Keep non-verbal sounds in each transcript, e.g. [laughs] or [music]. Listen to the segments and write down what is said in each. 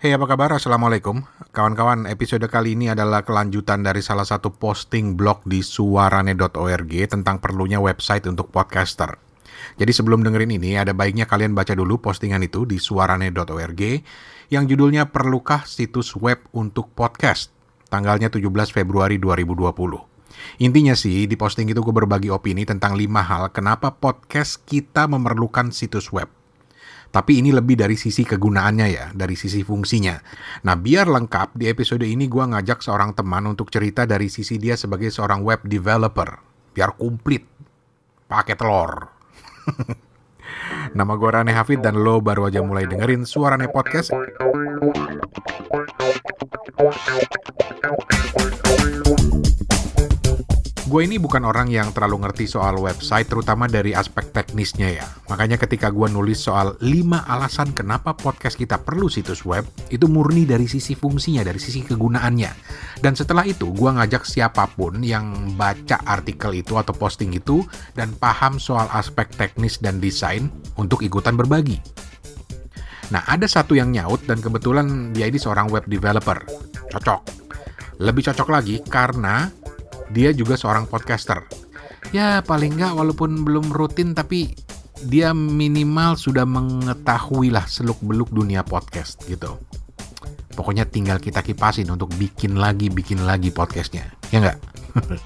Hey apa kabar? Assalamualaikum Kawan-kawan, episode kali ini adalah kelanjutan dari salah satu posting blog di suarane.org tentang perlunya website untuk podcaster. Jadi sebelum dengerin ini, ada baiknya kalian baca dulu postingan itu di suarane.org yang judulnya Perlukah Situs Web untuk Podcast? Tanggalnya 17 Februari 2020. Intinya sih, di posting itu gue berbagi opini tentang lima hal kenapa podcast kita memerlukan situs web. Tapi ini lebih dari sisi kegunaannya ya, dari sisi fungsinya. Nah, biar lengkap, di episode ini gue ngajak seorang teman untuk cerita dari sisi dia sebagai seorang web developer. Biar komplit. Pakai telur. [laughs] Nama gue Rane Hafid dan lo baru aja mulai dengerin Suarane Podcast. Gue ini bukan orang yang terlalu ngerti soal website, terutama dari aspek teknisnya ya. Makanya ketika gue nulis soal 5 alasan kenapa podcast kita perlu situs web, itu murni dari sisi fungsinya, dari sisi kegunaannya. Dan setelah itu, gue ngajak siapa pun yang baca artikel itu atau posting itu, dan paham soal aspek teknis dan desain untuk ikutan berbagi. Nah, ada satu yang nyaut dan kebetulan dia ini seorang web developer. Cocok. Lebih cocok lagi karena dia juga seorang podcaster. Ya paling nggak walaupun belum rutin tapi dia minimal sudah mengetahui lah seluk-beluk dunia podcast gitu. Pokoknya tinggal kita kipasin untuk bikin lagi, bikin lagi podcastnya. Ya nggak?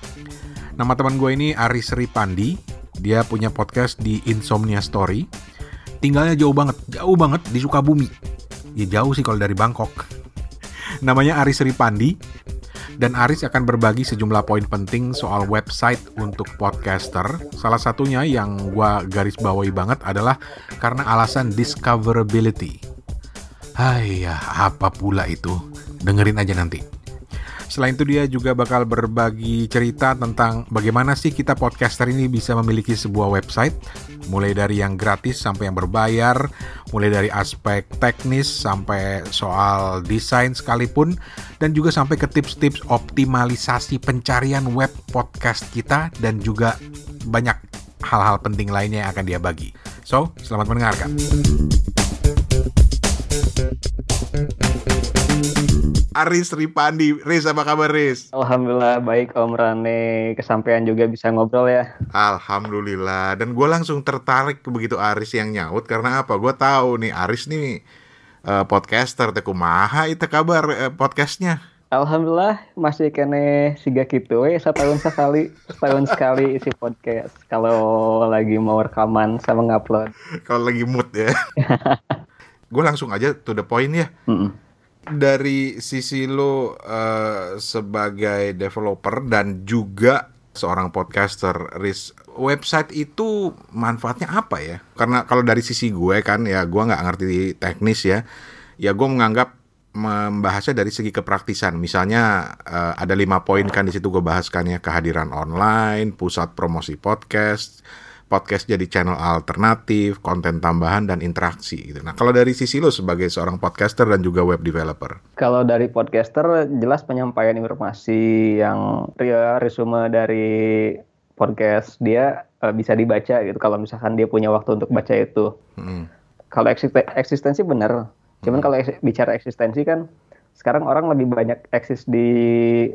[laughs] Nama teman gue ini Aris Ripandi. Dia punya podcast di Insomnia Story. Tinggalnya jauh banget, jauh banget di Sukabumi. Ya jauh sih kalau dari Bangkok. [laughs] Namanya Aris Ripandi dan Aris akan berbagi sejumlah poin penting soal website untuk podcaster. Salah satunya yang gue garis bawahi banget adalah karena alasan discoverability. Hai ya, apa pula itu? Dengerin aja nanti. Selain itu dia juga bakal berbagi cerita tentang bagaimana sih kita podcaster ini bisa memiliki sebuah website, mulai dari yang gratis sampai yang berbayar, mulai dari aspek teknis sampai soal desain sekalipun, dan juga sampai ke tips-tips optimalisasi pencarian web podcast kita dan juga banyak hal-hal penting lainnya yang akan dia bagi. So, selamat mendengarkan. Aris Ripandi. Riz, apa kabar Riz? Alhamdulillah baik Om Rane. Kesampaian juga bisa ngobrol ya. Alhamdulillah. Dan gue langsung tertarik begitu Aris yang nyaut. Karena apa? Gue tahu nih Aris nih uh, podcaster. Teku maha itu kabar uh, podcastnya. Alhamdulillah masih kene siga gitu ya setahun sekali setahun sekali isi podcast kalau lagi mau rekaman sama ngupload kalau lagi mood ya [laughs] gue langsung aja to the point ya mm -mm dari sisi lo uh, sebagai developer dan juga seorang podcaster, Riz, website itu manfaatnya apa ya? Karena kalau dari sisi gue kan ya gue nggak ngerti teknis ya, ya gue menganggap membahasnya dari segi kepraktisan. Misalnya uh, ada lima poin kan di situ gue bahaskan ya kehadiran online, pusat promosi podcast, podcast jadi channel alternatif, konten tambahan dan interaksi gitu. Nah, kalau dari sisi lo sebagai seorang podcaster dan juga web developer. Kalau dari podcaster jelas penyampaian informasi yang ya, resume dari podcast dia uh, bisa dibaca gitu kalau misalkan dia punya waktu untuk baca itu. Hmm. Kalau eksistensi benar. Cuman hmm. kalau bicara eksistensi kan sekarang orang lebih banyak eksis di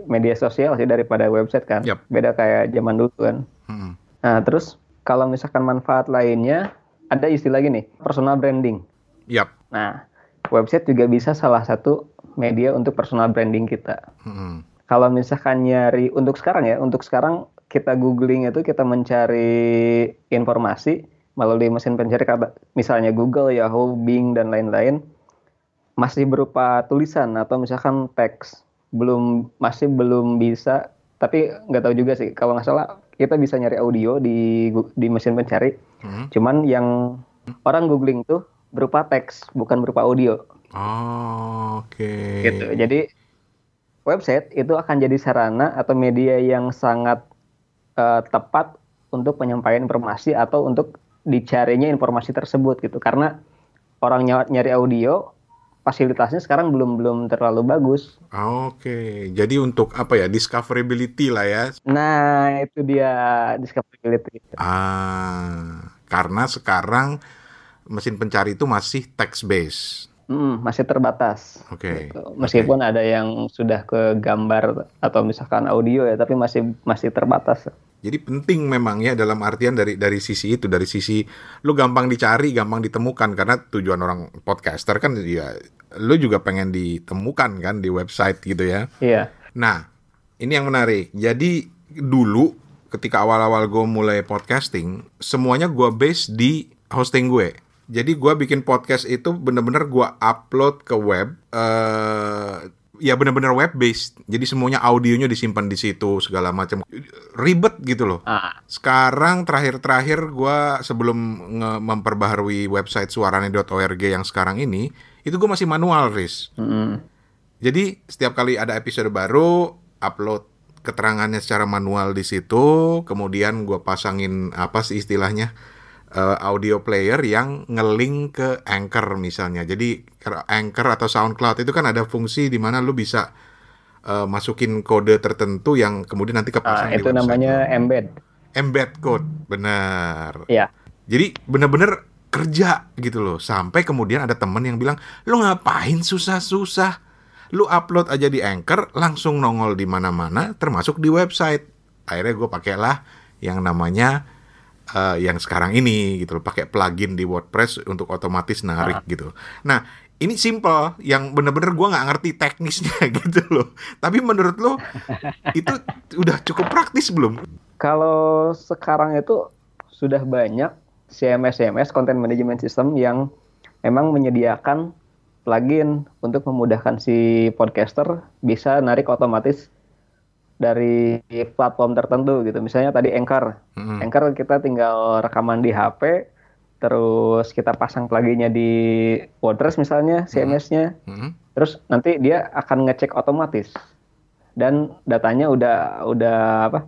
media sosial sih daripada website kan. Yep. Beda kayak zaman dulu kan. Hmm. Nah, terus kalau misalkan manfaat lainnya, ada istilah gini, personal branding. Yap. Nah, website juga bisa salah satu media untuk personal branding kita. Hmm. Kalau misalkan nyari untuk sekarang ya, untuk sekarang kita googling itu kita mencari informasi melalui mesin pencari misalnya Google, Yahoo, Bing dan lain-lain masih berupa tulisan atau misalkan teks belum masih belum bisa tapi nggak tahu juga sih kalau nggak salah kita bisa nyari audio di di mesin pencari. Hmm. Cuman yang orang googling tuh berupa teks, bukan berupa audio. Oh, oke. Okay. Gitu. Jadi website itu akan jadi sarana atau media yang sangat uh, tepat untuk penyampaian informasi atau untuk dicarinya informasi tersebut gitu. Karena orang nyari audio fasilitasnya sekarang belum belum terlalu bagus. Oke, jadi untuk apa ya discoverability lah ya? Nah itu dia discoverability. Ah, karena sekarang mesin pencari itu masih text based. Hmm, masih terbatas. Oke. Okay. Gitu. Meskipun okay. ada yang sudah ke gambar atau misalkan audio ya, tapi masih masih terbatas. Jadi penting memang ya dalam artian dari dari sisi itu, dari sisi lu gampang dicari, gampang ditemukan karena tujuan orang podcaster kan ya lu juga pengen ditemukan kan di website gitu ya. Iya. Nah, ini yang menarik. Jadi dulu ketika awal-awal gue mulai podcasting, semuanya gue base di hosting gue. Jadi gue bikin podcast itu bener-bener gue upload ke web. Uh, ya bener-bener web based. Jadi semuanya audionya disimpan di situ segala macam. Ribet gitu loh. Ah. Sekarang terakhir-terakhir gue sebelum memperbaharui website suarane.org yang sekarang ini, itu gue masih manual, Riz. Mm -hmm. Jadi setiap kali ada episode baru, upload keterangannya secara manual di situ, kemudian gue pasangin apa sih istilahnya uh, audio player yang ngelink ke Anchor misalnya. Jadi Anchor atau SoundCloud itu kan ada fungsi di mana lu bisa uh, masukin kode tertentu yang kemudian nanti kepasang uh, itu namanya embed. Embed code, benar. Iya. Jadi bener-bener kerja gitu loh. Sampai kemudian ada temen yang bilang, lu ngapain susah-susah? Lu upload aja di Anchor, langsung nongol di mana-mana, termasuk di website. Akhirnya gue pakailah yang namanya uh, yang sekarang ini gitu loh, pakai plugin di WordPress untuk otomatis narik uh. gitu. Nah, ini simple, yang bener-bener gue nggak ngerti teknisnya [laughs] gitu loh. Tapi menurut lo itu udah cukup praktis belum? Kalau sekarang itu sudah banyak CMS CMS content management system yang memang menyediakan plugin untuk memudahkan si podcaster bisa narik otomatis dari platform tertentu gitu. Misalnya tadi Anchor. Mm-hmm. Anchor kita tinggal rekaman di HP, terus kita pasang pluginnya di WordPress misalnya, CMS-nya. Mm-hmm. Terus nanti dia akan ngecek otomatis. Dan datanya udah udah apa?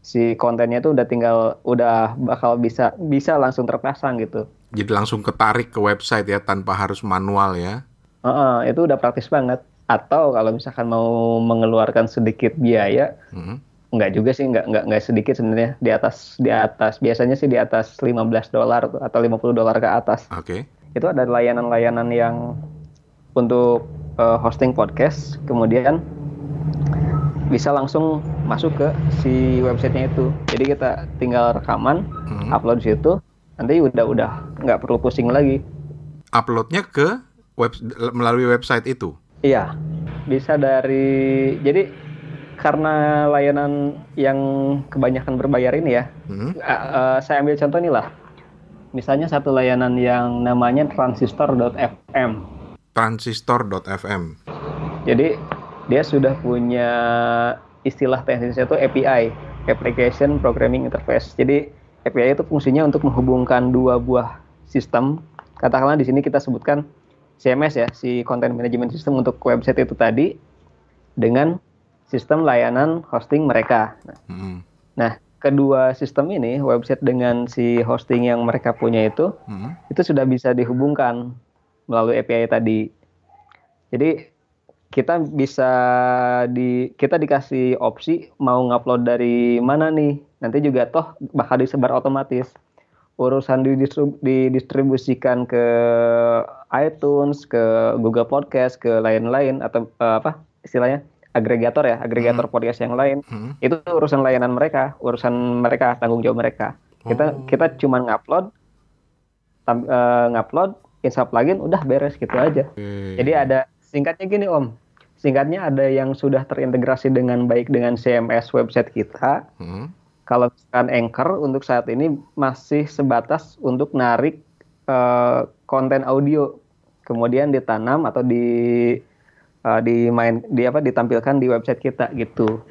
si kontennya itu udah tinggal udah bakal bisa bisa langsung terpasang gitu. Jadi langsung ketarik ke website ya tanpa harus manual ya. Uh, uh, itu udah praktis banget. Atau kalau misalkan mau mengeluarkan sedikit biaya, hmm. nggak juga sih, nggak nggak nggak sedikit sebenarnya di atas di atas biasanya sih di atas 15 dolar atau 50 dolar ke atas. Oke. Okay. Itu ada layanan-layanan yang untuk uh, hosting podcast, kemudian bisa langsung masuk ke si websitenya itu. Jadi kita tinggal rekaman, hmm. upload di situ, nanti udah udah nggak perlu pusing lagi. Uploadnya ke web melalui website itu? Iya, bisa dari jadi karena layanan yang kebanyakan berbayar ini ya, hmm. uh, uh, saya ambil contoh nih lah. Misalnya satu layanan yang namanya transistor.fm. Transistor.fm. Jadi dia sudah punya istilah teknisnya itu API, Application Programming Interface. Jadi API itu fungsinya untuk menghubungkan dua buah sistem. Katakanlah di sini kita sebutkan CMS ya, si Content Management System untuk website itu tadi dengan sistem layanan hosting mereka. Nah, hmm. nah kedua sistem ini, website dengan si hosting yang mereka punya itu, hmm. itu sudah bisa dihubungkan melalui API tadi. Jadi kita bisa di kita dikasih opsi mau ngupload dari mana nih nanti juga toh bakal disebar otomatis urusan didistribusikan ke iTunes ke Google Podcast ke lain-lain atau uh, apa istilahnya agregator ya agregator hmm. podcast yang lain hmm. itu urusan layanan mereka urusan mereka tanggung jawab mereka kita oh. kita cuma ngupload uh, ngupload install plugin udah beres gitu aja hmm. jadi ada singkatnya gini Om. Singkatnya ada yang sudah terintegrasi dengan baik dengan CMS website kita. Hmm. Kalau misalkan Anchor untuk saat ini masih sebatas untuk narik uh, konten audio, kemudian ditanam atau di uh, di main di apa ditampilkan di website kita gitu.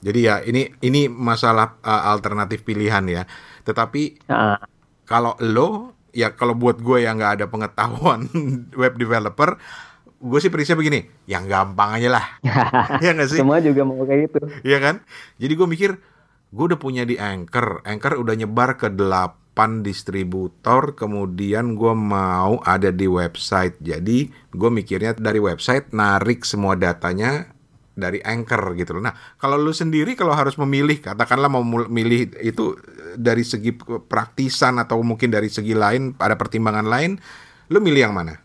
Jadi ya ini ini masalah uh, alternatif pilihan ya. Tetapi uh. kalau lo ya kalau buat gue yang nggak ada pengetahuan [laughs] web developer gue sih prinsipnya begini, yang gampang aja lah. [laughs] ya gak sih? Semua juga mau kayak gitu. Iya kan? Jadi gue mikir, gue udah punya di Anchor. Anchor udah nyebar ke 8 distributor, kemudian gue mau ada di website. Jadi gue mikirnya dari website narik semua datanya dari Anchor gitu loh. Nah, kalau lu sendiri kalau harus memilih, katakanlah mau milih itu dari segi praktisan atau mungkin dari segi lain, ada pertimbangan lain, lu milih yang mana?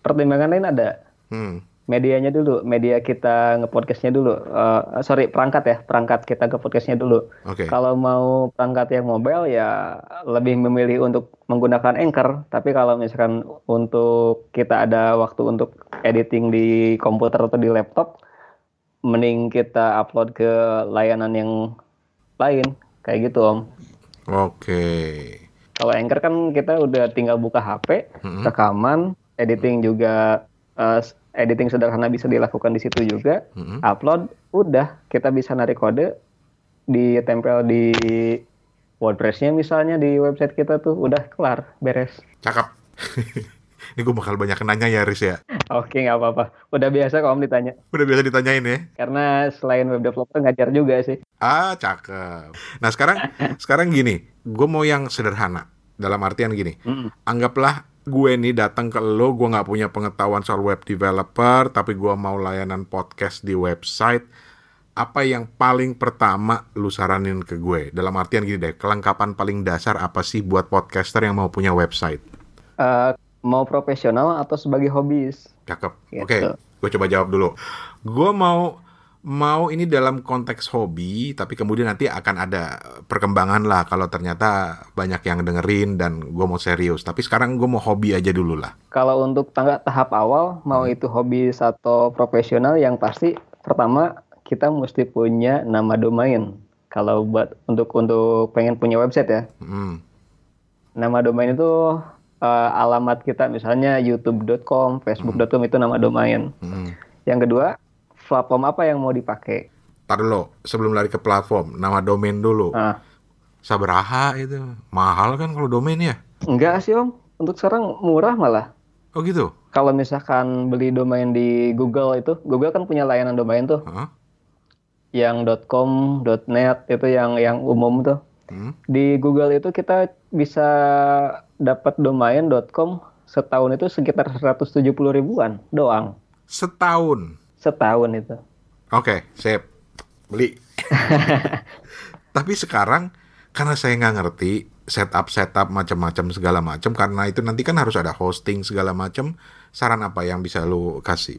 pertimbangan lain ada. Hmm. Medianya dulu, media kita ngepodcastnya dulu. Uh, sorry, perangkat ya, perangkat kita ke podcastnya dulu. Okay. Kalau mau perangkat yang mobile ya lebih memilih untuk menggunakan Anchor. Tapi kalau misalkan untuk kita ada waktu untuk editing di komputer atau di laptop, mending kita upload ke layanan yang lain, kayak gitu om. Oke. Okay. Kalau Anchor kan kita udah tinggal buka HP, rekaman, editing juga uh, editing sederhana bisa dilakukan di situ juga, mm-hmm. upload, udah kita bisa narik kode, ditempel di WordPress-nya misalnya di website kita tuh udah kelar, beres. Cakep. [laughs] Ini gue bakal banyak nanya ya, Riz ya. Oke, nggak apa-apa. Udah biasa kok om ditanya. Udah biasa ditanyain ya? Karena selain web developer ngajar juga sih. Ah, cakep. Nah sekarang, [laughs] sekarang gini, gue mau yang sederhana. Dalam artian gini, mm. anggaplah gue nih datang ke lo, gue nggak punya pengetahuan soal web developer, tapi gue mau layanan podcast di website. Apa yang paling pertama lu saranin ke gue? Dalam artian gini deh, kelengkapan paling dasar apa sih buat podcaster yang mau punya website? Uh, mau profesional atau sebagai hobis? Cakep. Gitu. Oke, okay. gue coba jawab dulu. Gue mau mau ini dalam konteks hobi, tapi kemudian nanti akan ada perkembangan lah kalau ternyata banyak yang dengerin dan gue mau serius. Tapi sekarang gue mau hobi aja dulu lah. Kalau untuk tangga tahap awal, mau hmm. itu hobi atau profesional, yang pasti pertama kita mesti punya nama domain. Kalau buat untuk untuk pengen punya website ya. Hmm. Nama domain itu uh, alamat kita misalnya youtube.com, facebook.com hmm. itu nama domain. Hmm. Yang kedua, platform apa yang mau dipakai? Tar dulu, sebelum lari ke platform, nama domain dulu. Ah. Sabaraha itu. Mahal kan kalau domain ya? Enggak sih om, untuk sekarang murah malah. Oh gitu? Kalau misalkan beli domain di Google itu, Google kan punya layanan domain tuh. Huh? Yang .com, .net itu yang yang umum tuh. Hmm? Di Google itu kita bisa dapat domain.com setahun itu sekitar 170 ribuan doang. Setahun? Setahun itu. Oke, okay, sip. Beli. [laughs] Tapi sekarang karena saya nggak ngerti setup setup macam-macam segala macam karena itu nanti kan harus ada hosting segala macam saran apa yang bisa lu kasih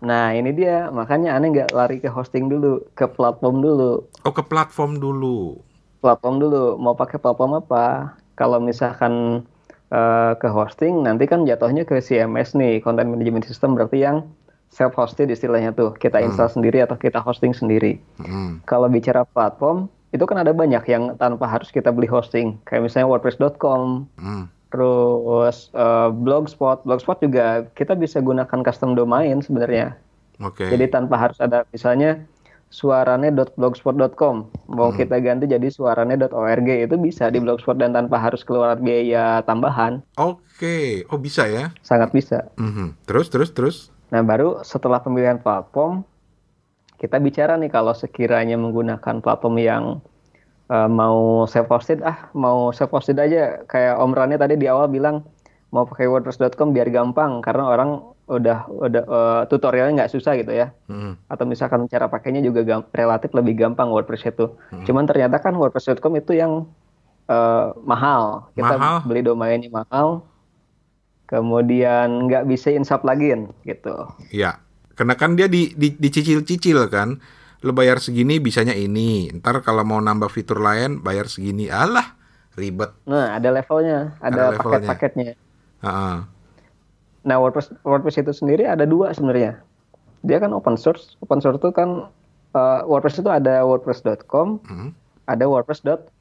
nah ini dia makanya aneh nggak lari ke hosting dulu ke platform dulu oh ke platform dulu platform dulu mau pakai platform apa kalau misalkan uh, ke hosting nanti kan jatuhnya ke CMS nih content management system berarti yang self hosted istilahnya tuh kita hmm. install hmm. sendiri atau kita hosting sendiri hmm. kalau bicara platform itu kan ada banyak yang tanpa harus kita beli hosting kayak misalnya wordpress.com hmm. terus uh, blogspot blogspot juga kita bisa gunakan custom domain sebenarnya okay. jadi tanpa harus ada misalnya suarane.blogspot.com mau hmm. kita ganti jadi suarane.org itu bisa di blogspot dan tanpa harus keluar biaya tambahan oke okay. oh bisa ya sangat bisa -hmm. terus terus terus nah baru setelah pemilihan platform kita bicara nih kalau sekiranya menggunakan platform yang uh, mau self hosted ah mau self hosted aja kayak Om Rani tadi di awal bilang mau pakai wordpress.com biar gampang karena orang udah udah uh, tutorialnya nggak susah gitu ya. Hmm. Atau misalkan cara pakainya juga relatif lebih gampang WordPress itu. Hmm. Cuman ternyata kan WordPress.com itu yang uh, mahal. Kita mahal. beli domainnya mahal. Kemudian nggak bisa insap lagi gitu. Iya. Karena kan dia di, di, dicicil-cicil kan. Lo bayar segini bisanya ini. Ntar kalau mau nambah fitur lain bayar segini. Alah, ribet. Nah, ada levelnya, ada, ada paket-paketnya. Uh -uh. Nah WordPress WordPress itu sendiri ada dua sebenarnya. Dia kan open source. Open source itu kan uh, WordPress itu ada wordpress.com, hmm. ada wordpress.org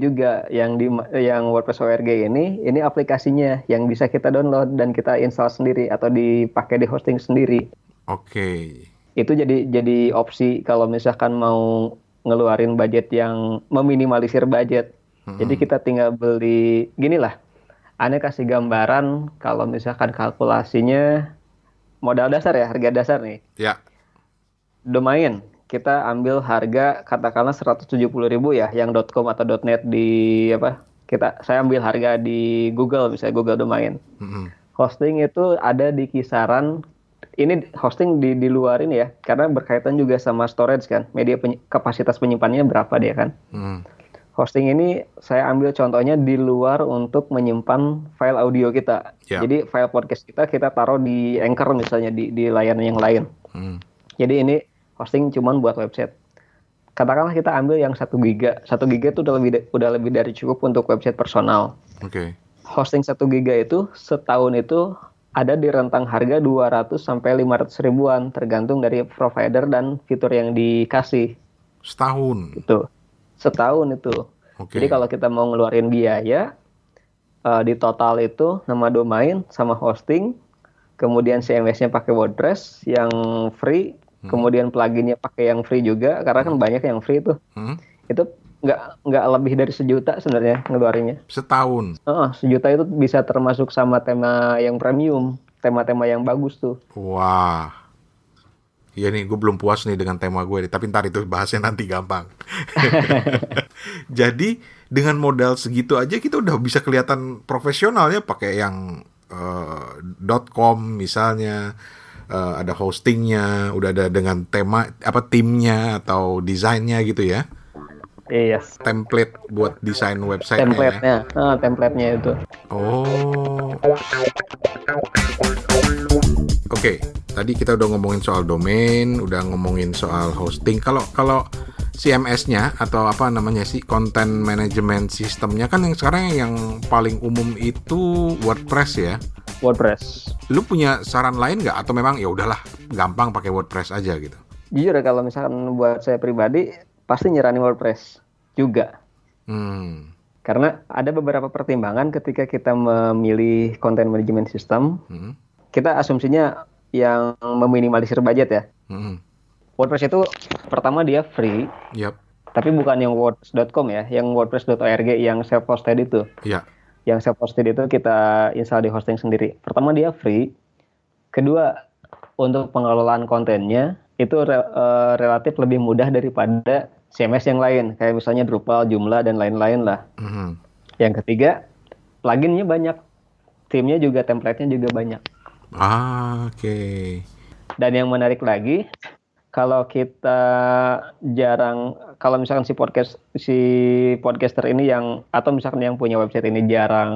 juga yang di yang WordPress ORG ini ini aplikasinya yang bisa kita download dan kita install sendiri atau dipakai di hosting sendiri. Oke. Okay. Itu jadi jadi opsi kalau misalkan mau ngeluarin budget yang meminimalisir budget. Hmm. Jadi kita tinggal beli gini lah Ane kasih gambaran kalau misalkan kalkulasinya modal dasar ya, harga dasar nih. Ya. Domain, kita ambil harga katakanlah 170 ribu ya, yang .com atau .net di apa? Kita saya ambil harga di Google, misalnya Google domain. Mm -hmm. Hosting itu ada di kisaran ini hosting di di luar ini ya, karena berkaitan juga sama storage kan, media penyi, kapasitas penyimpanannya berapa dia kan. Mm. Hosting ini saya ambil contohnya di luar untuk menyimpan file audio kita. Yeah. Jadi file podcast kita kita taruh di Anchor misalnya di di layanan yang lain. Hmm. Jadi ini hosting cuma buat website. Katakanlah kita ambil yang satu giga, satu giga itu udah lebih udah lebih dari cukup untuk website personal. Oke. Okay. Hosting satu giga itu setahun itu ada di rentang harga 200 sampai 500 ribuan tergantung dari provider dan fitur yang dikasih. Setahun. Itu setahun itu. Okay. Jadi kalau kita mau ngeluarin biaya uh, di total itu nama domain sama hosting, kemudian CMS-nya pakai WordPress yang free, hmm. kemudian pluginnya pakai yang free juga karena kan hmm. banyak yang free tuh. Hmm. Itu nggak nggak lebih dari sejuta sebenarnya ngeluarinnya. Setahun. Uh, sejuta itu bisa termasuk sama tema yang premium, tema-tema yang bagus tuh. Wah. Iya nih, gue belum puas nih dengan tema gue, tapi ntar itu bahasnya nanti gampang. [laughs] Jadi dengan modal segitu aja kita udah bisa kelihatan profesional ya, pakai yang uh, .com misalnya, uh, ada hostingnya, udah ada dengan tema apa timnya atau desainnya gitu ya. Iya. Yes. Template buat desain website Template-nya, ya? uh, template-nya itu. Oh. Oke, okay, tadi kita udah ngomongin soal domain, udah ngomongin soal hosting. Kalau kalau CMS-nya atau apa namanya sih content management sistemnya kan yang sekarang yang paling umum itu WordPress ya. WordPress. Lu punya saran lain nggak atau memang ya udahlah gampang pakai WordPress aja gitu? Jujur kalau misalkan buat saya pribadi pasti nyerani WordPress juga. Hmm. Karena ada beberapa pertimbangan ketika kita memilih content management system. Hmm kita asumsinya yang meminimalisir budget ya. Hmm. WordPress itu pertama dia free. Yep. Tapi bukan yang wordpress.com ya, yang wordpress.org yang self hosted itu. Iya. Yang self hosted itu kita install di hosting sendiri. Pertama dia free. Kedua untuk pengelolaan kontennya itu re uh, relatif lebih mudah daripada CMS yang lain kayak misalnya Drupal, Joomla dan lain-lain lah. Mm -hmm. Yang ketiga pluginnya banyak, timnya juga template-nya juga banyak. Ah, oke. Okay. Dan yang menarik lagi, kalau kita jarang, kalau misalkan si podcast si podcaster ini yang atau misalkan yang punya website ini jarang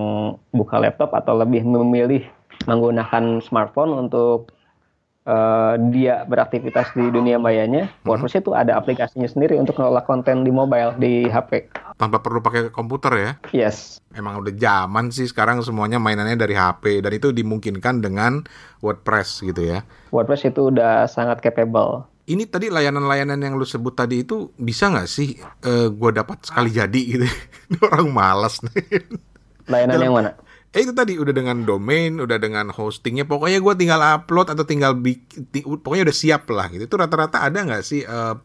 buka laptop atau lebih memilih menggunakan smartphone untuk uh, dia beraktivitas di dunia mayanya, hmm. WordPress itu ada aplikasinya sendiri untuk mengelola konten di mobile di HP. Tanpa perlu pakai komputer ya? Yes. Emang udah zaman sih sekarang semuanya mainannya dari HP dan itu dimungkinkan dengan WordPress gitu ya. WordPress itu udah sangat capable. Ini tadi layanan-layanan yang lu sebut tadi itu bisa nggak sih uh, eh, gue dapat sekali jadi gitu? [laughs] Orang malas nih. Layanan Dalam, yang mana? eh itu tadi udah dengan domain, udah dengan hostingnya, pokoknya gue tinggal upload atau tinggal bikin, pokoknya udah siap lah gitu. Itu rata-rata ada nggak sih uh,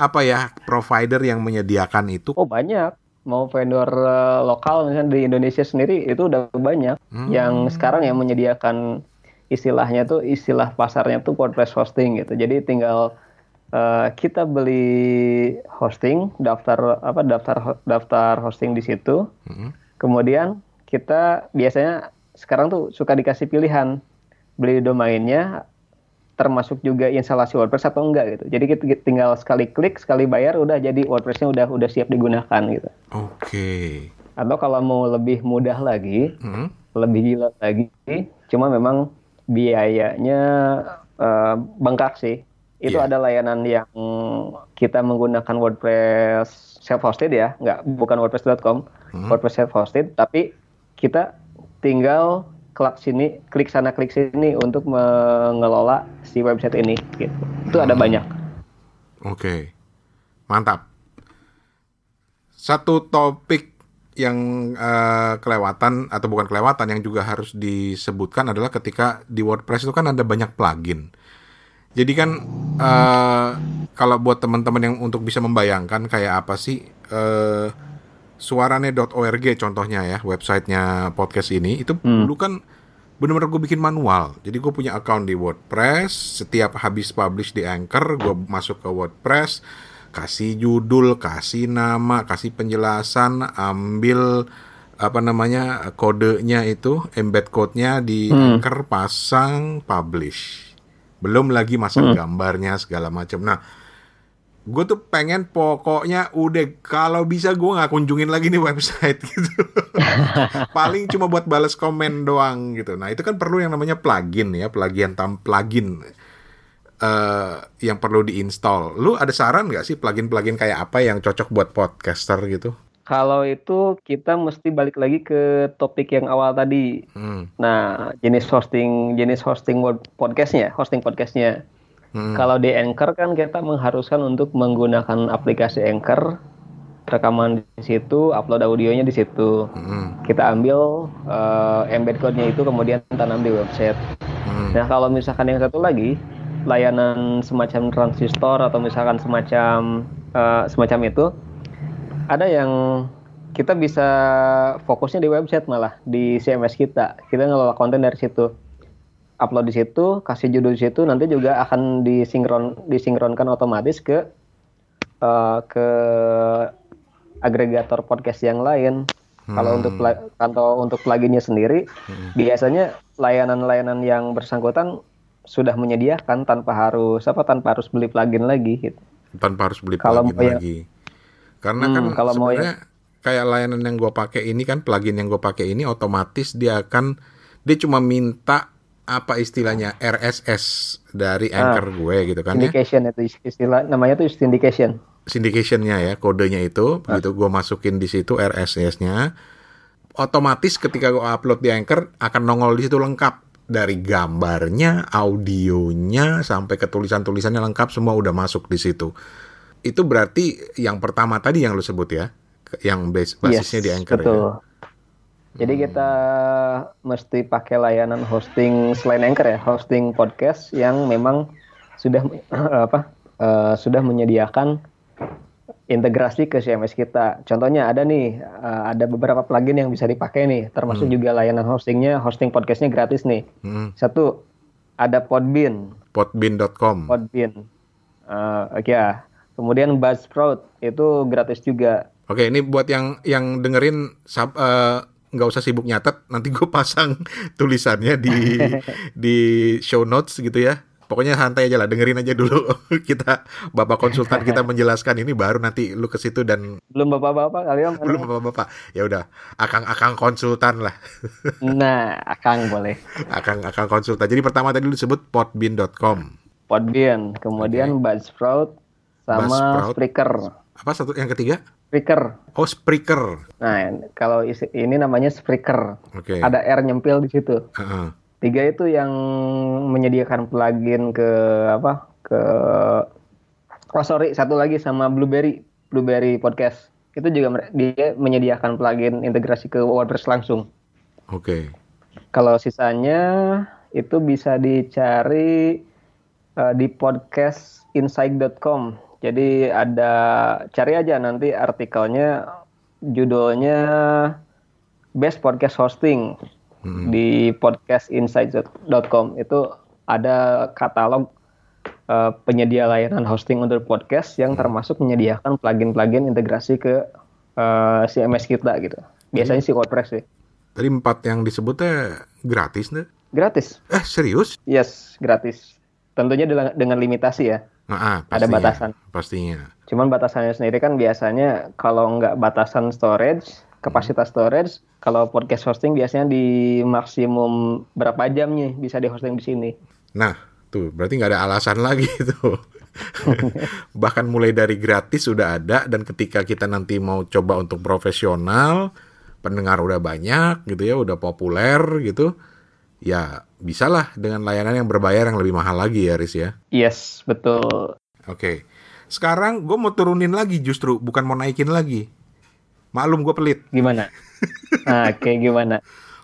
apa ya provider yang menyediakan itu? Oh banyak, mau vendor uh, lokal misalnya di Indonesia sendiri itu udah banyak. Hmm. Yang sekarang yang menyediakan istilahnya tuh istilah pasarnya tuh WordPress hosting gitu. Jadi tinggal uh, kita beli hosting, daftar apa daftar daftar hosting di situ. Hmm. Kemudian kita biasanya sekarang tuh suka dikasih pilihan beli domainnya termasuk juga instalasi WordPress atau enggak gitu. Jadi kita tinggal sekali klik, sekali bayar udah jadi WordPressnya udah udah siap digunakan gitu. Oke. Okay. Atau kalau mau lebih mudah lagi, hmm. lebih gila lagi, cuma memang biayanya uh, bengkak sih. Itu yeah. ada layanan yang kita menggunakan WordPress self hosted ya, nggak bukan WordPress.com, hmm. WordPress self hosted, tapi kita tinggal klik sini, klik sana, klik sini untuk mengelola si website ini. Gitu. Itu ada hmm. banyak. Oke, okay. mantap. Satu topik yang uh, kelewatan atau bukan kelewatan yang juga harus disebutkan adalah ketika di WordPress itu kan ada banyak plugin. Jadi kan uh, kalau buat teman-teman yang untuk bisa membayangkan kayak apa sih uh, suarane.org contohnya ya websitenya podcast ini itu hmm. dulu kan benar-benar gue bikin manual jadi gue punya account di WordPress setiap habis publish di Anchor gue masuk ke WordPress kasih judul kasih nama kasih penjelasan ambil apa namanya kodenya itu embed code-nya di hmm. Anchor pasang publish. Belum lagi masang hmm. gambarnya segala macam. Nah gue tuh pengen pokoknya udah kalau bisa gue nggak kunjungin lagi nih [laughs] website gitu. [laughs] Paling cuma buat balas komen doang gitu. Nah itu kan perlu yang namanya plugin ya plugin tam plugin uh, yang perlu diinstal lu ada saran nggak sih plugin-plugin kayak apa yang cocok buat podcaster gitu kalau itu kita mesti balik lagi ke topik yang awal tadi. Hmm. Nah, jenis hosting jenis hosting podcastnya, hosting podcastnya. Hmm. Kalau di Anchor kan kita mengharuskan untuk menggunakan aplikasi Anchor, rekaman di situ, upload audionya di situ. Hmm. Kita ambil uh, embed code-nya itu kemudian tanam di website. Hmm. Nah kalau misalkan yang satu lagi layanan semacam transistor atau misalkan semacam uh, semacam itu, ada yang kita bisa fokusnya di website malah di CMS kita. Kita ngelola konten dari situ upload di situ, kasih judul di situ, nanti juga akan disinkron disinkronkan otomatis ke uh, ke agregator podcast yang lain. Hmm. Kalau untuk atau untuk pluginnya sendiri, hmm. biasanya layanan-layanan yang bersangkutan sudah menyediakan tanpa harus apa tanpa harus beli plugin lagi gitu. Tanpa harus beli kalau plugin lagi. Karena hmm, kan kalau sebenarnya mau kayak layanan yang gue pakai ini kan plugin yang gue pakai ini otomatis dia akan dia cuma minta apa istilahnya RSS dari ah, anchor ah, gue gitu kan syndication ya? itu istilah namanya tuh syndication syndicationnya ya kodenya itu ah. begitu gue masukin di situ RSS-nya otomatis ketika gue upload di anchor akan nongol di situ lengkap dari gambarnya audionya sampai ke tulisan-tulisannya lengkap semua udah masuk di situ itu berarti yang pertama tadi yang lo sebut ya yang base basisnya yes, di anchor betul. ya jadi hmm. kita mesti pakai layanan hosting selain Anchor ya, hosting podcast yang memang sudah [clears throat] apa uh, sudah menyediakan integrasi ke CMS kita. Contohnya ada nih, uh, ada beberapa plugin yang bisa dipakai nih, termasuk hmm. juga layanan hostingnya, hosting podcastnya gratis nih. Hmm. Satu, ada Podbean. Podbean.com. Podbean. Uh, Oke okay, ya. Kemudian Buzzsprout itu gratis juga. Oke, ini buat yang yang dengerin sub, uh, nggak usah sibuk nyatet nanti gue pasang [laughs] tulisannya di [laughs] di show notes gitu ya pokoknya santai aja lah dengerin aja dulu [laughs] kita bapak konsultan kita [laughs] menjelaskan ini baru nanti lu ke situ dan belum bapak-bapak kalian belum bapak-bapak ya udah akang-akang konsultan lah [laughs] nah akang boleh akang akang konsultan jadi pertama tadi lu sebut podbean.com podbean kemudian okay. buzzsprout sama Buzzsprout. Spreaker apa satu yang ketiga Spreaker. Oh, Spreaker. Nah, kalau ini namanya Spreaker. Oke. Okay. Ada R nyempil di situ. Uh -huh. Tiga itu yang menyediakan plugin ke apa? Ke Oh, sorry, satu lagi sama Blueberry, Blueberry Podcast. Itu juga dia menyediakan plugin integrasi ke WordPress langsung. Oke. Okay. Kalau sisanya itu bisa dicari uh, di podcastinsight.com jadi ada cari aja nanti artikelnya judulnya Best Podcast Hosting hmm. di podcastinsights.com itu ada katalog uh, penyedia layanan hosting untuk podcast yang hmm. termasuk menyediakan plugin-plugin integrasi ke uh, eh, CMS kita gitu. Biasanya sih WordPress sih. Tadi empat yang disebutnya gratis nih? Gratis. Eh serius? Yes, gratis. Tentunya dengan, dengan limitasi ya. Nah, pastinya, ada batasan. Pastinya. Cuman batasannya sendiri kan biasanya kalau nggak batasan storage, kapasitas storage, kalau podcast hosting biasanya di maksimum berapa jam nih bisa di hosting di sini. Nah, tuh berarti nggak ada alasan lagi [laughs] tuh. [laughs] Bahkan mulai dari gratis sudah ada dan ketika kita nanti mau coba untuk profesional, pendengar udah banyak gitu ya, udah populer gitu ya bisalah dengan layanan yang berbayar yang lebih mahal lagi ya Riz ya. Yes, betul. Oke. Okay. Sekarang gue mau turunin lagi justru, bukan mau naikin lagi. Maklum gue pelit. Gimana? ah, Oke, okay, gimana?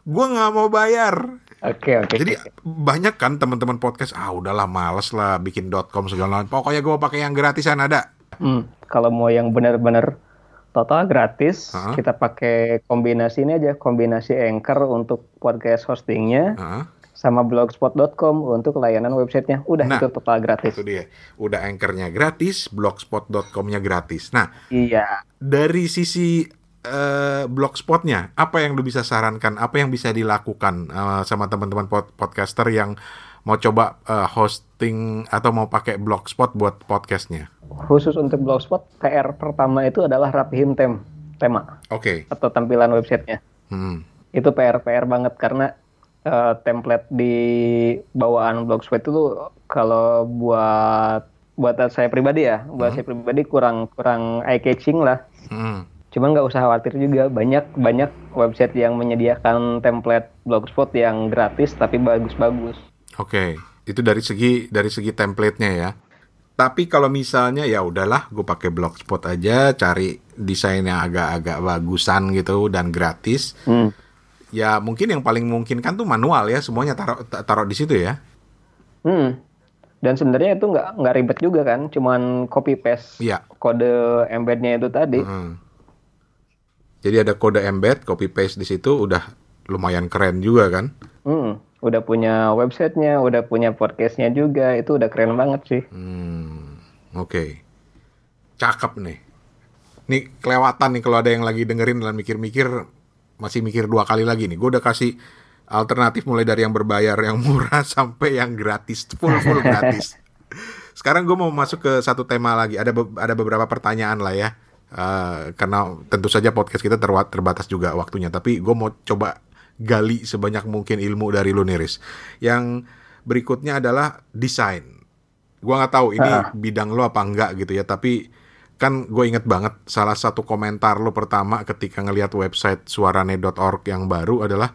gue nggak mau bayar. Oke, okay, oke. Okay, Jadi okay. banyak kan teman-teman podcast, ah udahlah males lah bikin .com segala macam. Pokoknya gue pakai yang gratisan ada. Hmm, kalau mau yang benar-benar total gratis. Uh -huh. Kita pakai kombinasi ini aja, kombinasi Anchor untuk podcast hostingnya. Uh -huh. Sama blogspot.com untuk layanan websitenya. Udah nah, itu total gratis. Itu dia. Udah anchornya gratis, blogspot.com-nya gratis. Nah, iya. Dari sisi uh, blogspotnya, apa yang lu bisa sarankan? Apa yang bisa dilakukan uh, sama teman-teman pod podcaster yang mau coba uh, hosting atau mau pakai blogspot buat podcastnya? Khusus untuk blogspot, PR pertama itu adalah rapihin tem tema. Oke. Okay. Atau tampilan websitenya. Hmm. Itu PR PR banget karena uh, template di bawaan blogspot itu kalau buat buat saya pribadi ya, buat hmm. saya pribadi kurang kurang eye catching lah. Hmm. Cuman nggak usah khawatir juga banyak banyak website yang menyediakan template blogspot yang gratis tapi bagus-bagus. Oke, okay. itu dari segi dari segi template-nya ya. Tapi kalau misalnya ya udahlah, gue pakai blogspot aja, cari desain yang agak-agak bagusan gitu dan gratis. Hmm. Ya mungkin yang paling mungkin kan tuh manual ya, semuanya taruh taruh di situ ya. Hmm. Dan sebenarnya itu nggak nggak ribet juga kan, cuman copy paste ya. kode embednya itu tadi. Hmm. Jadi ada kode embed, copy paste di situ udah lumayan keren juga kan? Hmm, udah punya websitenya, udah punya podcastnya juga, itu udah keren banget sih. Hmm, oke, okay. cakep nih. Nih kelewatan nih kalau ada yang lagi dengerin dan mikir-mikir, masih mikir dua kali lagi nih. Gue udah kasih alternatif mulai dari yang berbayar, yang murah [laughs] sampai yang gratis, full full gratis. Sekarang gue mau masuk ke satu tema lagi. Ada be ada beberapa pertanyaan lah ya Uh, karena tentu saja podcast kita terbatas juga waktunya. Tapi gue mau coba gali sebanyak mungkin ilmu dari lu Niris. Yang berikutnya adalah desain. Gue nggak tahu ini uh. bidang lo apa enggak gitu ya. Tapi kan gue inget banget salah satu komentar lo pertama ketika ngelihat website suarane.org yang baru adalah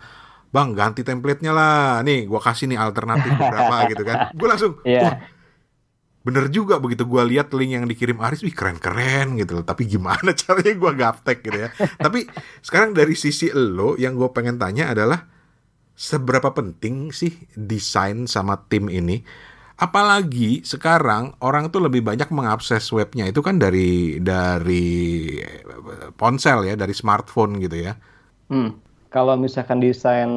Bang ganti template-nya lah. Nih gue kasih nih alternatif beberapa [laughs] gitu kan. Gue langsung yeah bener juga begitu gue lihat link yang dikirim Aris, wih keren-keren gitu loh. Tapi gimana [laughs] caranya gue gaptek gitu ya. Tapi sekarang dari sisi lo yang gue pengen tanya adalah seberapa penting sih desain sama tim ini? Apalagi sekarang orang tuh lebih banyak mengakses webnya itu kan dari dari ponsel ya, dari smartphone gitu ya. Hmm. Kalau misalkan desain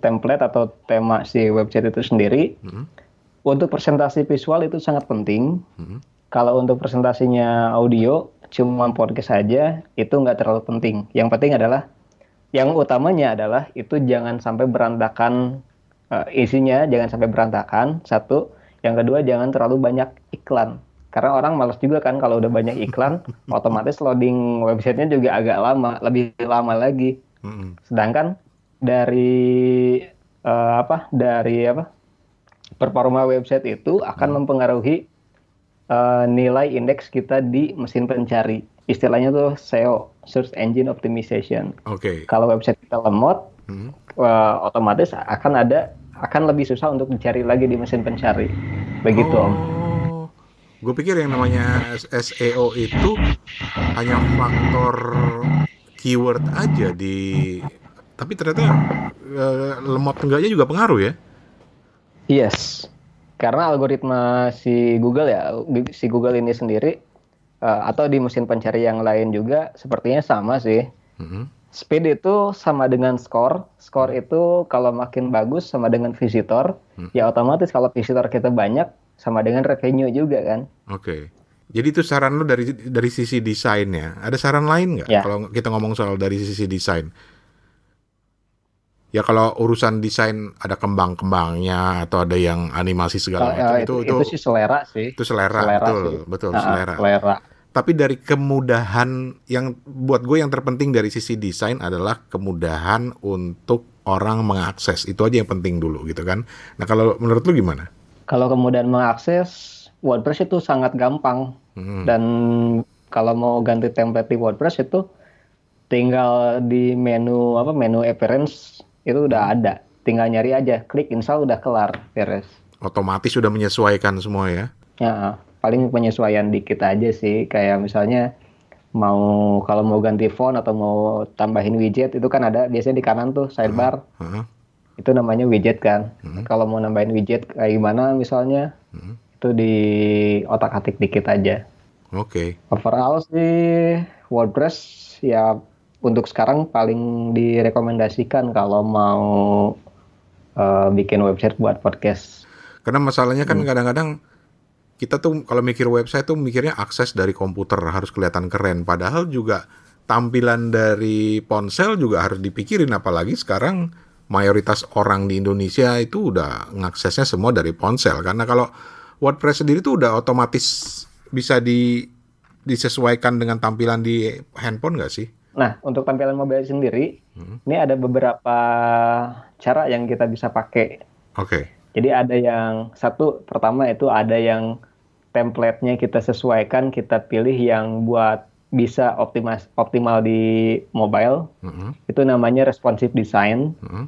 template atau tema si website itu sendiri, hmm untuk presentasi visual itu sangat penting. Hmm. Kalau untuk presentasinya audio, cuma podcast saja, itu nggak terlalu penting. Yang penting adalah, yang utamanya adalah itu jangan sampai berantakan uh, isinya, jangan sampai berantakan. Satu, yang kedua jangan terlalu banyak iklan. Karena orang malas juga kan kalau udah banyak iklan, [laughs] otomatis loading websitenya juga agak lama, lebih lama lagi. Sedangkan dari uh, apa? Dari apa? performa website itu akan hmm. mempengaruhi uh, nilai indeks kita di mesin pencari. Istilahnya tuh SEO, Search Engine Optimization. Oke. Okay. Kalau website kita lemot, hmm. uh, otomatis akan ada akan lebih susah untuk dicari lagi di mesin pencari. Begitu oh. Om. Gue pikir yang namanya SEO itu hanya faktor keyword aja di tapi ternyata uh, lemot enggaknya juga pengaruh ya. Yes, karena algoritma si Google ya, si Google ini sendiri uh, atau di mesin pencari yang lain juga sepertinya sama sih. Mm-hmm. Speed itu sama dengan score. Score itu kalau makin bagus sama dengan visitor. Mm. Ya otomatis kalau visitor kita banyak sama dengan revenue juga kan. Oke. Okay. Jadi itu saran lo dari dari sisi desainnya. Ada saran lain nggak? Ya. Kalau kita ngomong soal dari sisi desain ya kalau urusan desain ada kembang-kembangnya atau ada yang animasi segala macam itu, itu, itu itu sih selera sih itu selera, selera betul sih. betul nah, selera selera tapi dari kemudahan yang buat gue yang terpenting dari sisi desain adalah kemudahan untuk orang mengakses. Itu aja yang penting dulu gitu kan. Nah kalau menurut lu gimana? Kalau kemudahan mengakses WordPress itu sangat gampang. Hmm. dan kalau mau ganti template di WordPress itu tinggal di menu apa menu appearance itu udah ada. Tinggal nyari aja klik install udah kelar beres. Otomatis sudah menyesuaikan semua ya? Ya paling penyesuaian dikit aja sih kayak misalnya mau kalau mau ganti font atau mau tambahin widget itu kan ada biasanya di kanan tuh sidebar uh -huh. itu namanya widget kan uh -huh. kalau mau nambahin widget kayak gimana misalnya uh -huh. itu di otak atik dikit aja oke okay. overall sih WordPress ya untuk sekarang paling direkomendasikan kalau mau uh, bikin website buat podcast. Karena masalahnya kan hmm. kadang-kadang hmm. Kita tuh kalau mikir website tuh mikirnya akses dari komputer harus kelihatan keren. Padahal juga tampilan dari ponsel juga harus dipikirin apalagi sekarang mayoritas orang di Indonesia itu udah ngaksesnya semua dari ponsel karena kalau WordPress sendiri tuh udah otomatis bisa di disesuaikan dengan tampilan di handphone nggak sih? Nah, untuk tampilan mobile sendiri, hmm. ini ada beberapa cara yang kita bisa pakai. Oke. Okay. Jadi ada yang satu pertama itu ada yang template-nya kita sesuaikan, kita pilih yang buat bisa optimas, optimal di mobile. Mm-hmm. Itu namanya responsive design. Mm-hmm.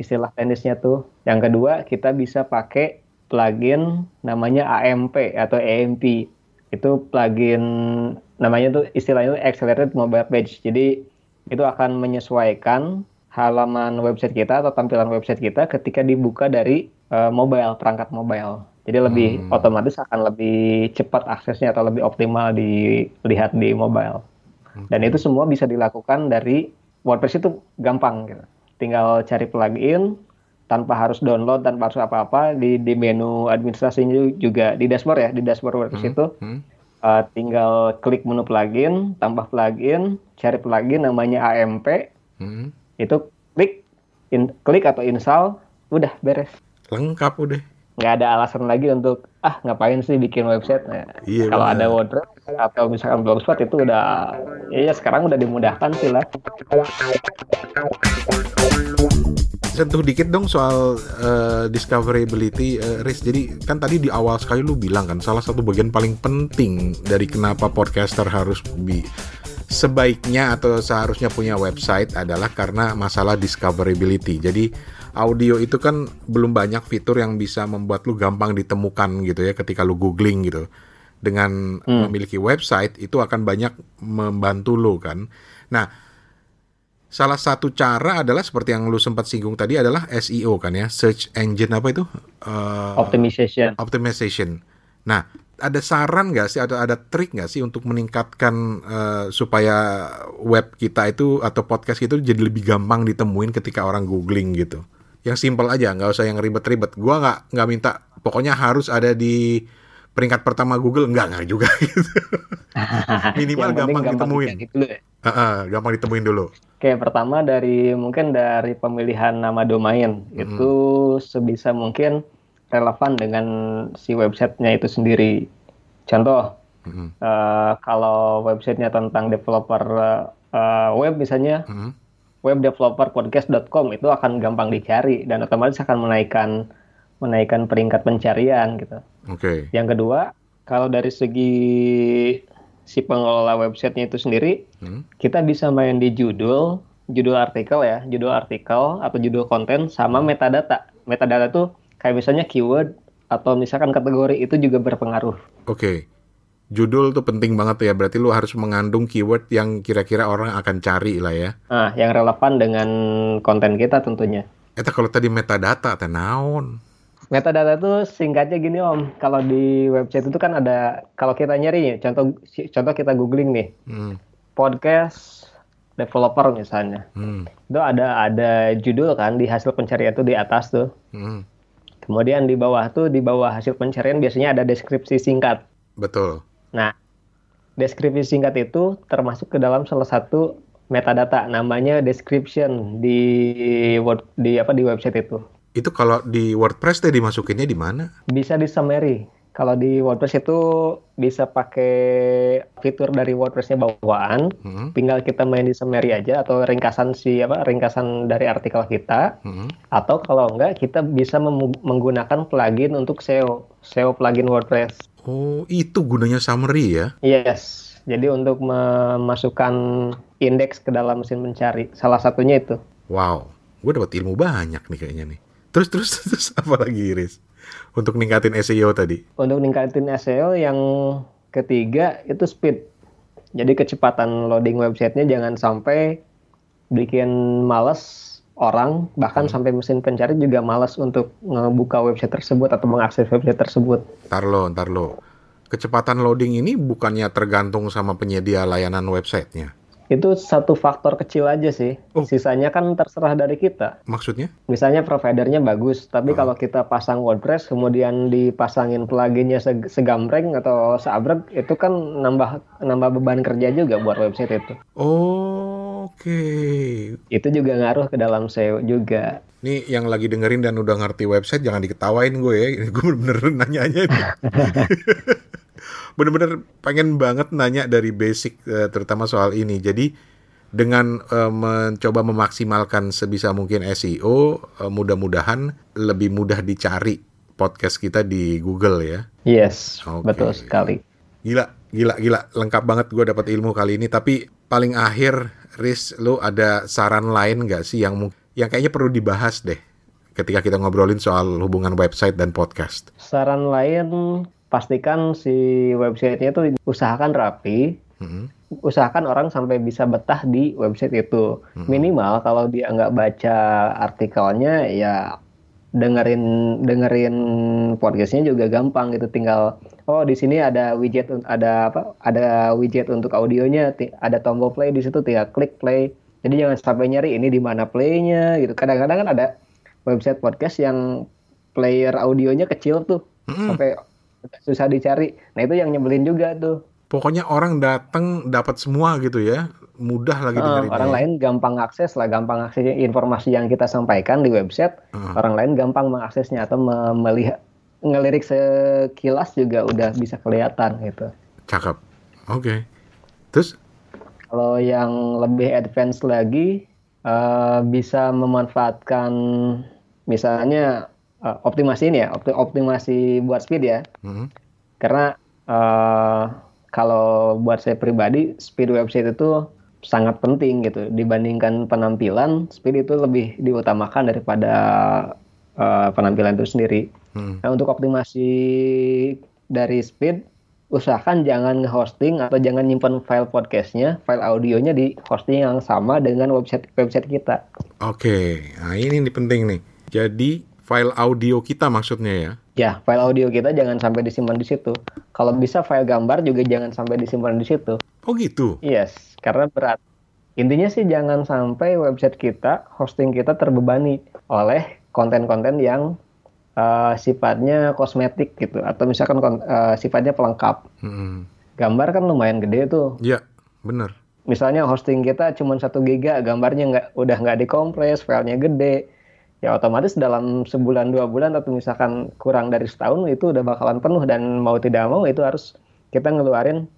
Istilah teknisnya tuh. Yang kedua, kita bisa pakai plugin namanya AMP atau AMP. Itu plugin namanya tuh istilahnya tuh Accelerated Mobile Page. Jadi itu akan menyesuaikan halaman website kita atau tampilan website kita ketika dibuka dari uh, mobile, perangkat mobile. Jadi lebih hmm. otomatis akan lebih cepat aksesnya atau lebih optimal dilihat di mobile. Dan itu semua bisa dilakukan dari WordPress itu gampang gitu. Tinggal cari plugin tanpa harus download tanpa harus apa-apa di di menu administrasinya juga di dashboard ya di dashboard WordPress hmm. itu hmm. Uh, tinggal klik menu plugin tambah plugin cari plugin namanya AMP hmm. itu klik in, klik atau install udah beres lengkap udah. Nggak ada alasan lagi untuk ah ngapain sih bikin website? Nah, iya, kalau ada WordPress atau misalkan blogspot itu udah ya sekarang udah dimudahkan sih lah. Sentuh dikit dong soal uh, discoverability uh, Riz. Jadi kan tadi di awal sekali lu bilang kan salah satu bagian paling penting dari kenapa podcaster harus bi sebaiknya atau seharusnya punya website adalah karena masalah discoverability. Jadi audio itu kan belum banyak fitur yang bisa membuat lu gampang ditemukan gitu ya ketika lu googling gitu. Dengan hmm. memiliki website itu akan banyak membantu lu kan. Nah, salah satu cara adalah seperti yang lu sempat singgung tadi adalah SEO kan ya, search engine apa itu? Uh, optimization. Optimization. Nah, ada saran nggak sih atau ada trik nggak sih untuk meningkatkan uh, supaya web kita itu atau podcast itu jadi lebih gampang ditemuin ketika orang googling gitu? Yang simple aja nggak usah yang ribet-ribet gua nggak nggak minta pokoknya harus ada di peringkat pertama Google nggak nggak juga gitu [laughs] minimal gampang, gampang ditemuin dulu ya? uh -uh, gampang ditemuin dulu Oke, pertama dari mungkin dari pemilihan nama domain hmm. itu sebisa mungkin relevan dengan si websitenya itu sendiri. Contoh, hmm. uh, kalau websitenya tentang developer uh, web misalnya, hmm webdeveloperpodcast.com itu akan gampang dicari dan otomatis akan menaikkan menaikkan peringkat pencarian gitu. Oke. Okay. Yang kedua, kalau dari segi si pengelola websitenya itu sendiri, hmm? kita bisa main di judul, judul artikel ya, judul artikel atau judul konten sama metadata. Metadata tuh kayak misalnya keyword atau misalkan kategori itu juga berpengaruh. Oke. Okay judul tuh penting banget ya. Berarti lu harus mengandung keyword yang kira-kira orang akan cari lah ya. Nah, yang relevan dengan konten kita tentunya. Eta kalau tadi metadata teh naon? Metadata tuh singkatnya gini Om. Kalau di website itu kan ada kalau kita nyari contoh contoh kita googling nih. Hmm. Podcast developer misalnya. Hmm. Itu ada ada judul kan di hasil pencarian itu di atas tuh. Hmm. Kemudian di bawah tuh di bawah hasil pencarian biasanya ada deskripsi singkat. Betul. Nah, deskripsi singkat itu termasuk ke dalam salah satu metadata namanya description di word, di apa di website itu. Itu kalau di WordPress deh dimasukinnya di mana? Bisa di summary. Kalau di WordPress itu bisa pakai fitur dari WordPressnya bawaan, hmm. tinggal kita main di summary aja atau ringkasan si apa ringkasan dari artikel kita, hmm. atau kalau enggak kita bisa menggunakan plugin untuk SEO, SEO plugin WordPress. Oh, itu gunanya summary ya? Yes. Jadi untuk memasukkan indeks ke dalam mesin mencari. Salah satunya itu. Wow, gue dapat ilmu banyak nih kayaknya nih. Terus terus [laughs] terus apa lagi Iris? Untuk ningkatin SEO tadi? Untuk ningkatin SEO yang ketiga itu speed. Jadi kecepatan loading websitenya jangan sampai bikin males orang bahkan hmm. sampai mesin pencari juga malas untuk ngebuka website tersebut atau mengakses website tersebut. Ntar lo, ntar lo. Kecepatan loading ini bukannya tergantung sama penyedia layanan websitenya? Itu satu faktor kecil aja sih. Oh. Sisanya kan terserah dari kita. Maksudnya? Misalnya providernya bagus, tapi oh. kalau kita pasang WordPress kemudian dipasangin pluginnya segambreng atau seabrek, itu kan nambah nambah beban kerja juga buat website itu. Oh. Okay. Itu juga ngaruh ke dalam SEO juga. Nih yang lagi dengerin dan udah ngerti website jangan diketawain gue ya. Gue bener-bener [laughs] nanya-nanya [laughs] Bener-bener pengen banget nanya dari basic uh, terutama soal ini. Jadi dengan uh, mencoba memaksimalkan sebisa mungkin SEO, uh, eh, mudah-mudahan lebih mudah dicari podcast kita di Google ya. Yes, okay. betul sekali. Gila, gila, gila. Lengkap banget gue dapat ilmu kali ini. Tapi paling akhir, Riz, lu ada saran lain nggak sih yang yang kayaknya perlu dibahas deh ketika kita ngobrolin soal hubungan website dan podcast? Saran lain pastikan si websitenya itu usahakan rapi, hmm. usahakan orang sampai bisa betah di website itu. Hmm. Minimal kalau dia nggak baca artikelnya, ya dengerin dengerin podcastnya juga gampang gitu. Tinggal oh di sini ada widget ada apa? Ada widget untuk audionya, ada tombol play di situ, tinggal klik play. Jadi jangan sampai nyari ini di mana playnya gitu. Kadang-kadang kan ada website podcast yang player audionya kecil tuh, hmm. sampai susah dicari. Nah itu yang nyebelin juga tuh. Pokoknya orang datang dapat semua gitu ya, mudah lagi uh, Orang lain gampang akses lah, gampang akses informasi yang kita sampaikan di website. Uh. Orang lain gampang mengaksesnya atau melihat ngelirik sekilas juga udah bisa kelihatan gitu. Cakep. Oke. Okay. Terus? Kalau yang lebih advance lagi uh, bisa memanfaatkan misalnya uh, optimasi ini ya, optimasi buat speed ya. Mm-hmm. Karena uh, kalau buat saya pribadi speed website itu sangat penting gitu dibandingkan penampilan speed itu lebih diutamakan daripada uh, penampilan itu sendiri. Hmm. Nah untuk optimasi dari speed usahakan jangan nge-hosting atau jangan nyimpan file podcastnya, file audionya di hosting yang sama dengan website website kita. Oke, nah ini, ini penting nih. Jadi file audio kita maksudnya ya? Ya, file audio kita jangan sampai disimpan di situ. Kalau bisa file gambar juga jangan sampai disimpan di situ. Oh gitu? Yes, karena berat. Intinya sih jangan sampai website kita, hosting kita terbebani oleh konten-konten yang uh, sifatnya kosmetik gitu, atau misalkan uh, sifatnya pelengkap. Hmm. Gambar kan lumayan gede tuh. Iya, bener. Misalnya hosting kita cuma satu giga, gambarnya nggak udah nggak dikompres, filenya gede ya otomatis dalam sebulan dua bulan atau misalkan kurang dari setahun itu udah bakalan penuh dan mau tidak mau itu harus kita ngeluarin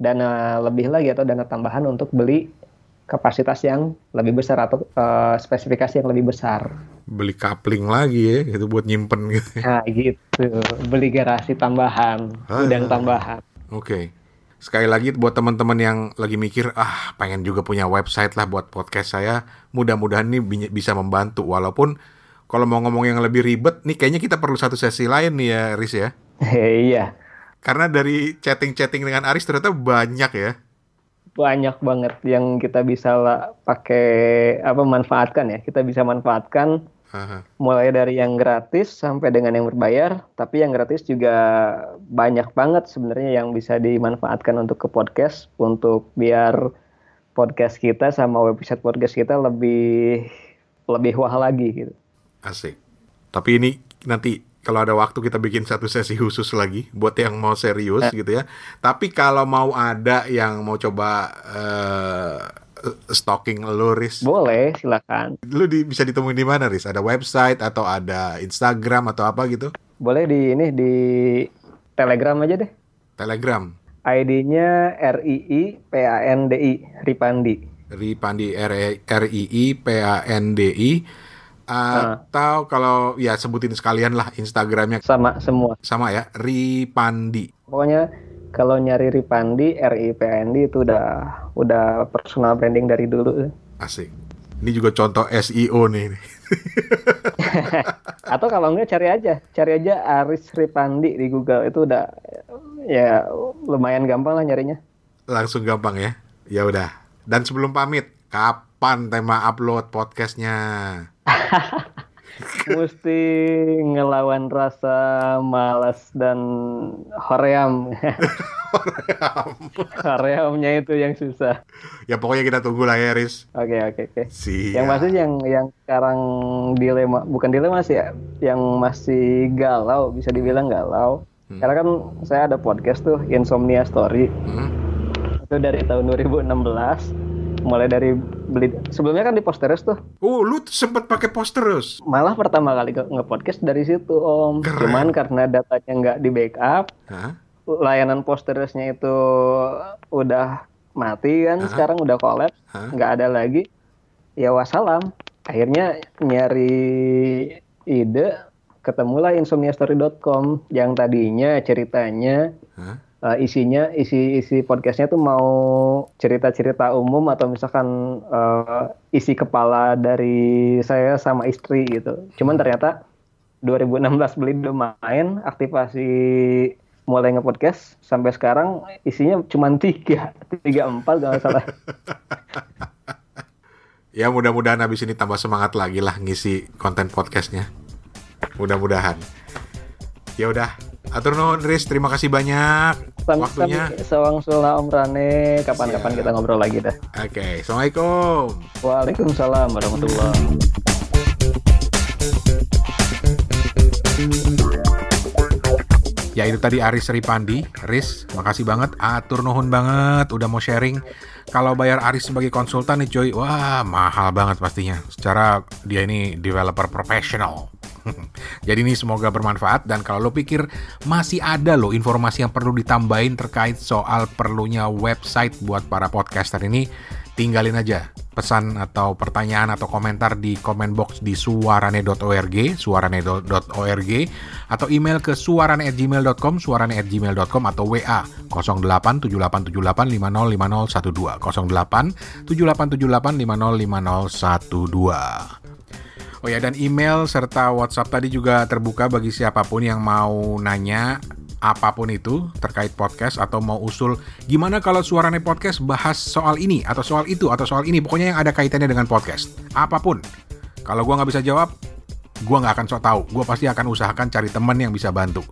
dana lebih lagi atau dana tambahan untuk beli kapasitas yang lebih besar atau uh, spesifikasi yang lebih besar. Beli kapling lagi ya, gitu buat nyimpen gitu. Nah gitu, beli garasi tambahan, ah, gudang tambahan. Oke. Okay. Sekali lagi buat teman-teman yang lagi mikir, ah pengen juga punya website lah buat podcast saya, mudah-mudahan ini bisa membantu. Walaupun kalau mau ngomong yang lebih ribet, nih kayaknya kita perlu satu sesi lain nih ya, Riz ya. [laughs] iya. Karena dari chatting-chatting dengan Aris ternyata banyak ya. Banyak banget yang kita bisa pakai apa manfaatkan ya. Kita bisa manfaatkan Aha. Mulai dari yang gratis sampai dengan yang berbayar, tapi yang gratis juga banyak banget sebenarnya yang bisa dimanfaatkan untuk ke podcast untuk biar podcast kita sama website podcast kita lebih lebih wah lagi gitu. Asik. Tapi ini nanti kalau ada waktu kita bikin satu sesi khusus lagi buat yang mau serius eh. gitu ya. Tapi kalau mau ada yang mau coba uh, stalking lo, Riz? Boleh, silakan. Lu di, bisa ditemuin di mana, Riz? Ada website atau ada Instagram atau apa gitu? Boleh di ini di Telegram aja deh. Telegram. ID-nya R I I P A N D I Ripandi. Ripandi R R I I P A N D I atau uh. kalau ya sebutin sekalian lah Instagramnya sama semua sama ya Ripandi pokoknya kalau nyari Ripandi, RIPND itu udah udah personal branding dari dulu. Asik. Ini juga contoh SEO nih. [laughs] Atau kalau enggak cari aja, cari aja Aris Ripandi di Google itu udah ya lumayan gampang lah nyarinya. Langsung gampang ya. Ya udah. Dan sebelum pamit, kapan tema upload podcastnya? [laughs] mesti ngelawan rasa malas dan [laughs] hoream. horeamnya itu yang susah. Ya pokoknya kita tunggu lah ya, Riz. Oke, oke, oke. Yang masih yang yang sekarang dilema, bukan dilema sih ya, yang masih galau, bisa dibilang galau. Hmm. Karena kan saya ada podcast tuh, Insomnia Story. Hmm. Itu dari tahun 2016 mulai dari beli sebelumnya kan di Posterus tuh. Oh, lu sempet pakai Posterus? Malah pertama kali nge-podcast dari situ, Om. Keren. Cuman karena datanya nggak di backup, huh? layanan Posterusnya itu udah mati kan, huh? sekarang udah collapse, nggak huh? ada lagi. Ya wassalam. Akhirnya nyari ide ketemulah insomniastory.com yang tadinya ceritanya huh? Uh, isinya isi isi podcastnya tuh mau cerita-cerita umum atau misalkan uh, isi kepala dari saya sama istri gitu. Cuman ternyata 2016 beli domain aktivasi mulai nge-podcast sampai sekarang isinya cuma tiga tiga empat kalau salah. [laughs] ya mudah-mudahan habis ini tambah semangat lagi lah ngisi konten podcastnya. Mudah-mudahan. Ya udah, atur nuhun Riz, terima kasih banyak Waktunya. Sawang sula Om Rane, kapan-kapan kita ngobrol lagi dah. Oke, okay. Assalamualaikum. Waalaikumsalam warahmatullahi Ya itu tadi Aris Ripandi, Riz, makasih banget, atur nuhun banget, udah mau sharing. Kalau bayar Aris sebagai konsultan nih cuy, wah mahal banget pastinya. Secara dia ini developer profesional. [laughs] Jadi ini semoga bermanfaat dan kalau lo pikir masih ada loh informasi yang perlu ditambahin terkait soal perlunya website buat para podcaster ini, tinggalin aja pesan atau pertanyaan atau komentar di komen box di suarane.org, suarane.org atau email ke suarane@gmail.com, suarane@gmail.com atau WA 087878505012, 087878505012. Oh ya, dan email serta WhatsApp tadi juga terbuka bagi siapa pun yang mau nanya apa pun itu terkait podcast atau mau usul gimana kalau suaranya podcast bahas soal ini atau soal itu atau soal ini. Pokoknya yang ada kaitannya dengan podcast. Apa pun. Kalau gue nggak bisa jawab gue nggak akan sok tahu. Gue pasti akan usahakan cari teman yang bisa bantu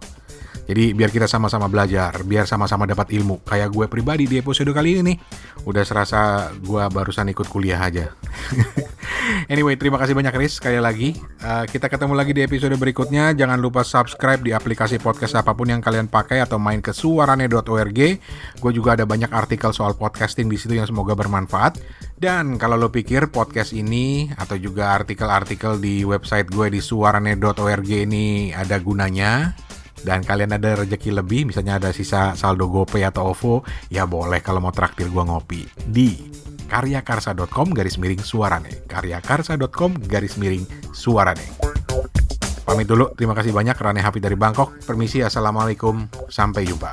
jadi biar kita sama-sama belajar, biar sama-sama dapat ilmu. Kayak gue pribadi di episode kali ini nih, udah serasa gue barusan ikut kuliah aja. [laughs] anyway, terima kasih banyak Riz sekali lagi. Uh, kita ketemu lagi di episode berikutnya. Jangan lupa subscribe di aplikasi podcast apa pun yang kalian pakai atau main ke suarane.org. Gue juga ada banyak artikel soal podcasting di situ yang semoga bermanfaat. Dan kalau lo pikir podcast ini atau juga artikel-artikel di website gue di suarane.org ini ada gunanya, dan kalian ada rezeki lebih, misalnya ada sisa saldo GoPay atau OVO, ya boleh kalau mau traktir gua ngopi di karyakarsa.com garis miring suarane. karyakarsa.com garis miring suarane. Pamit dulu, terima kasih banyak Rane Hafi dari Bangkok. Permisi, Assalamualaikum, sampai jumpa.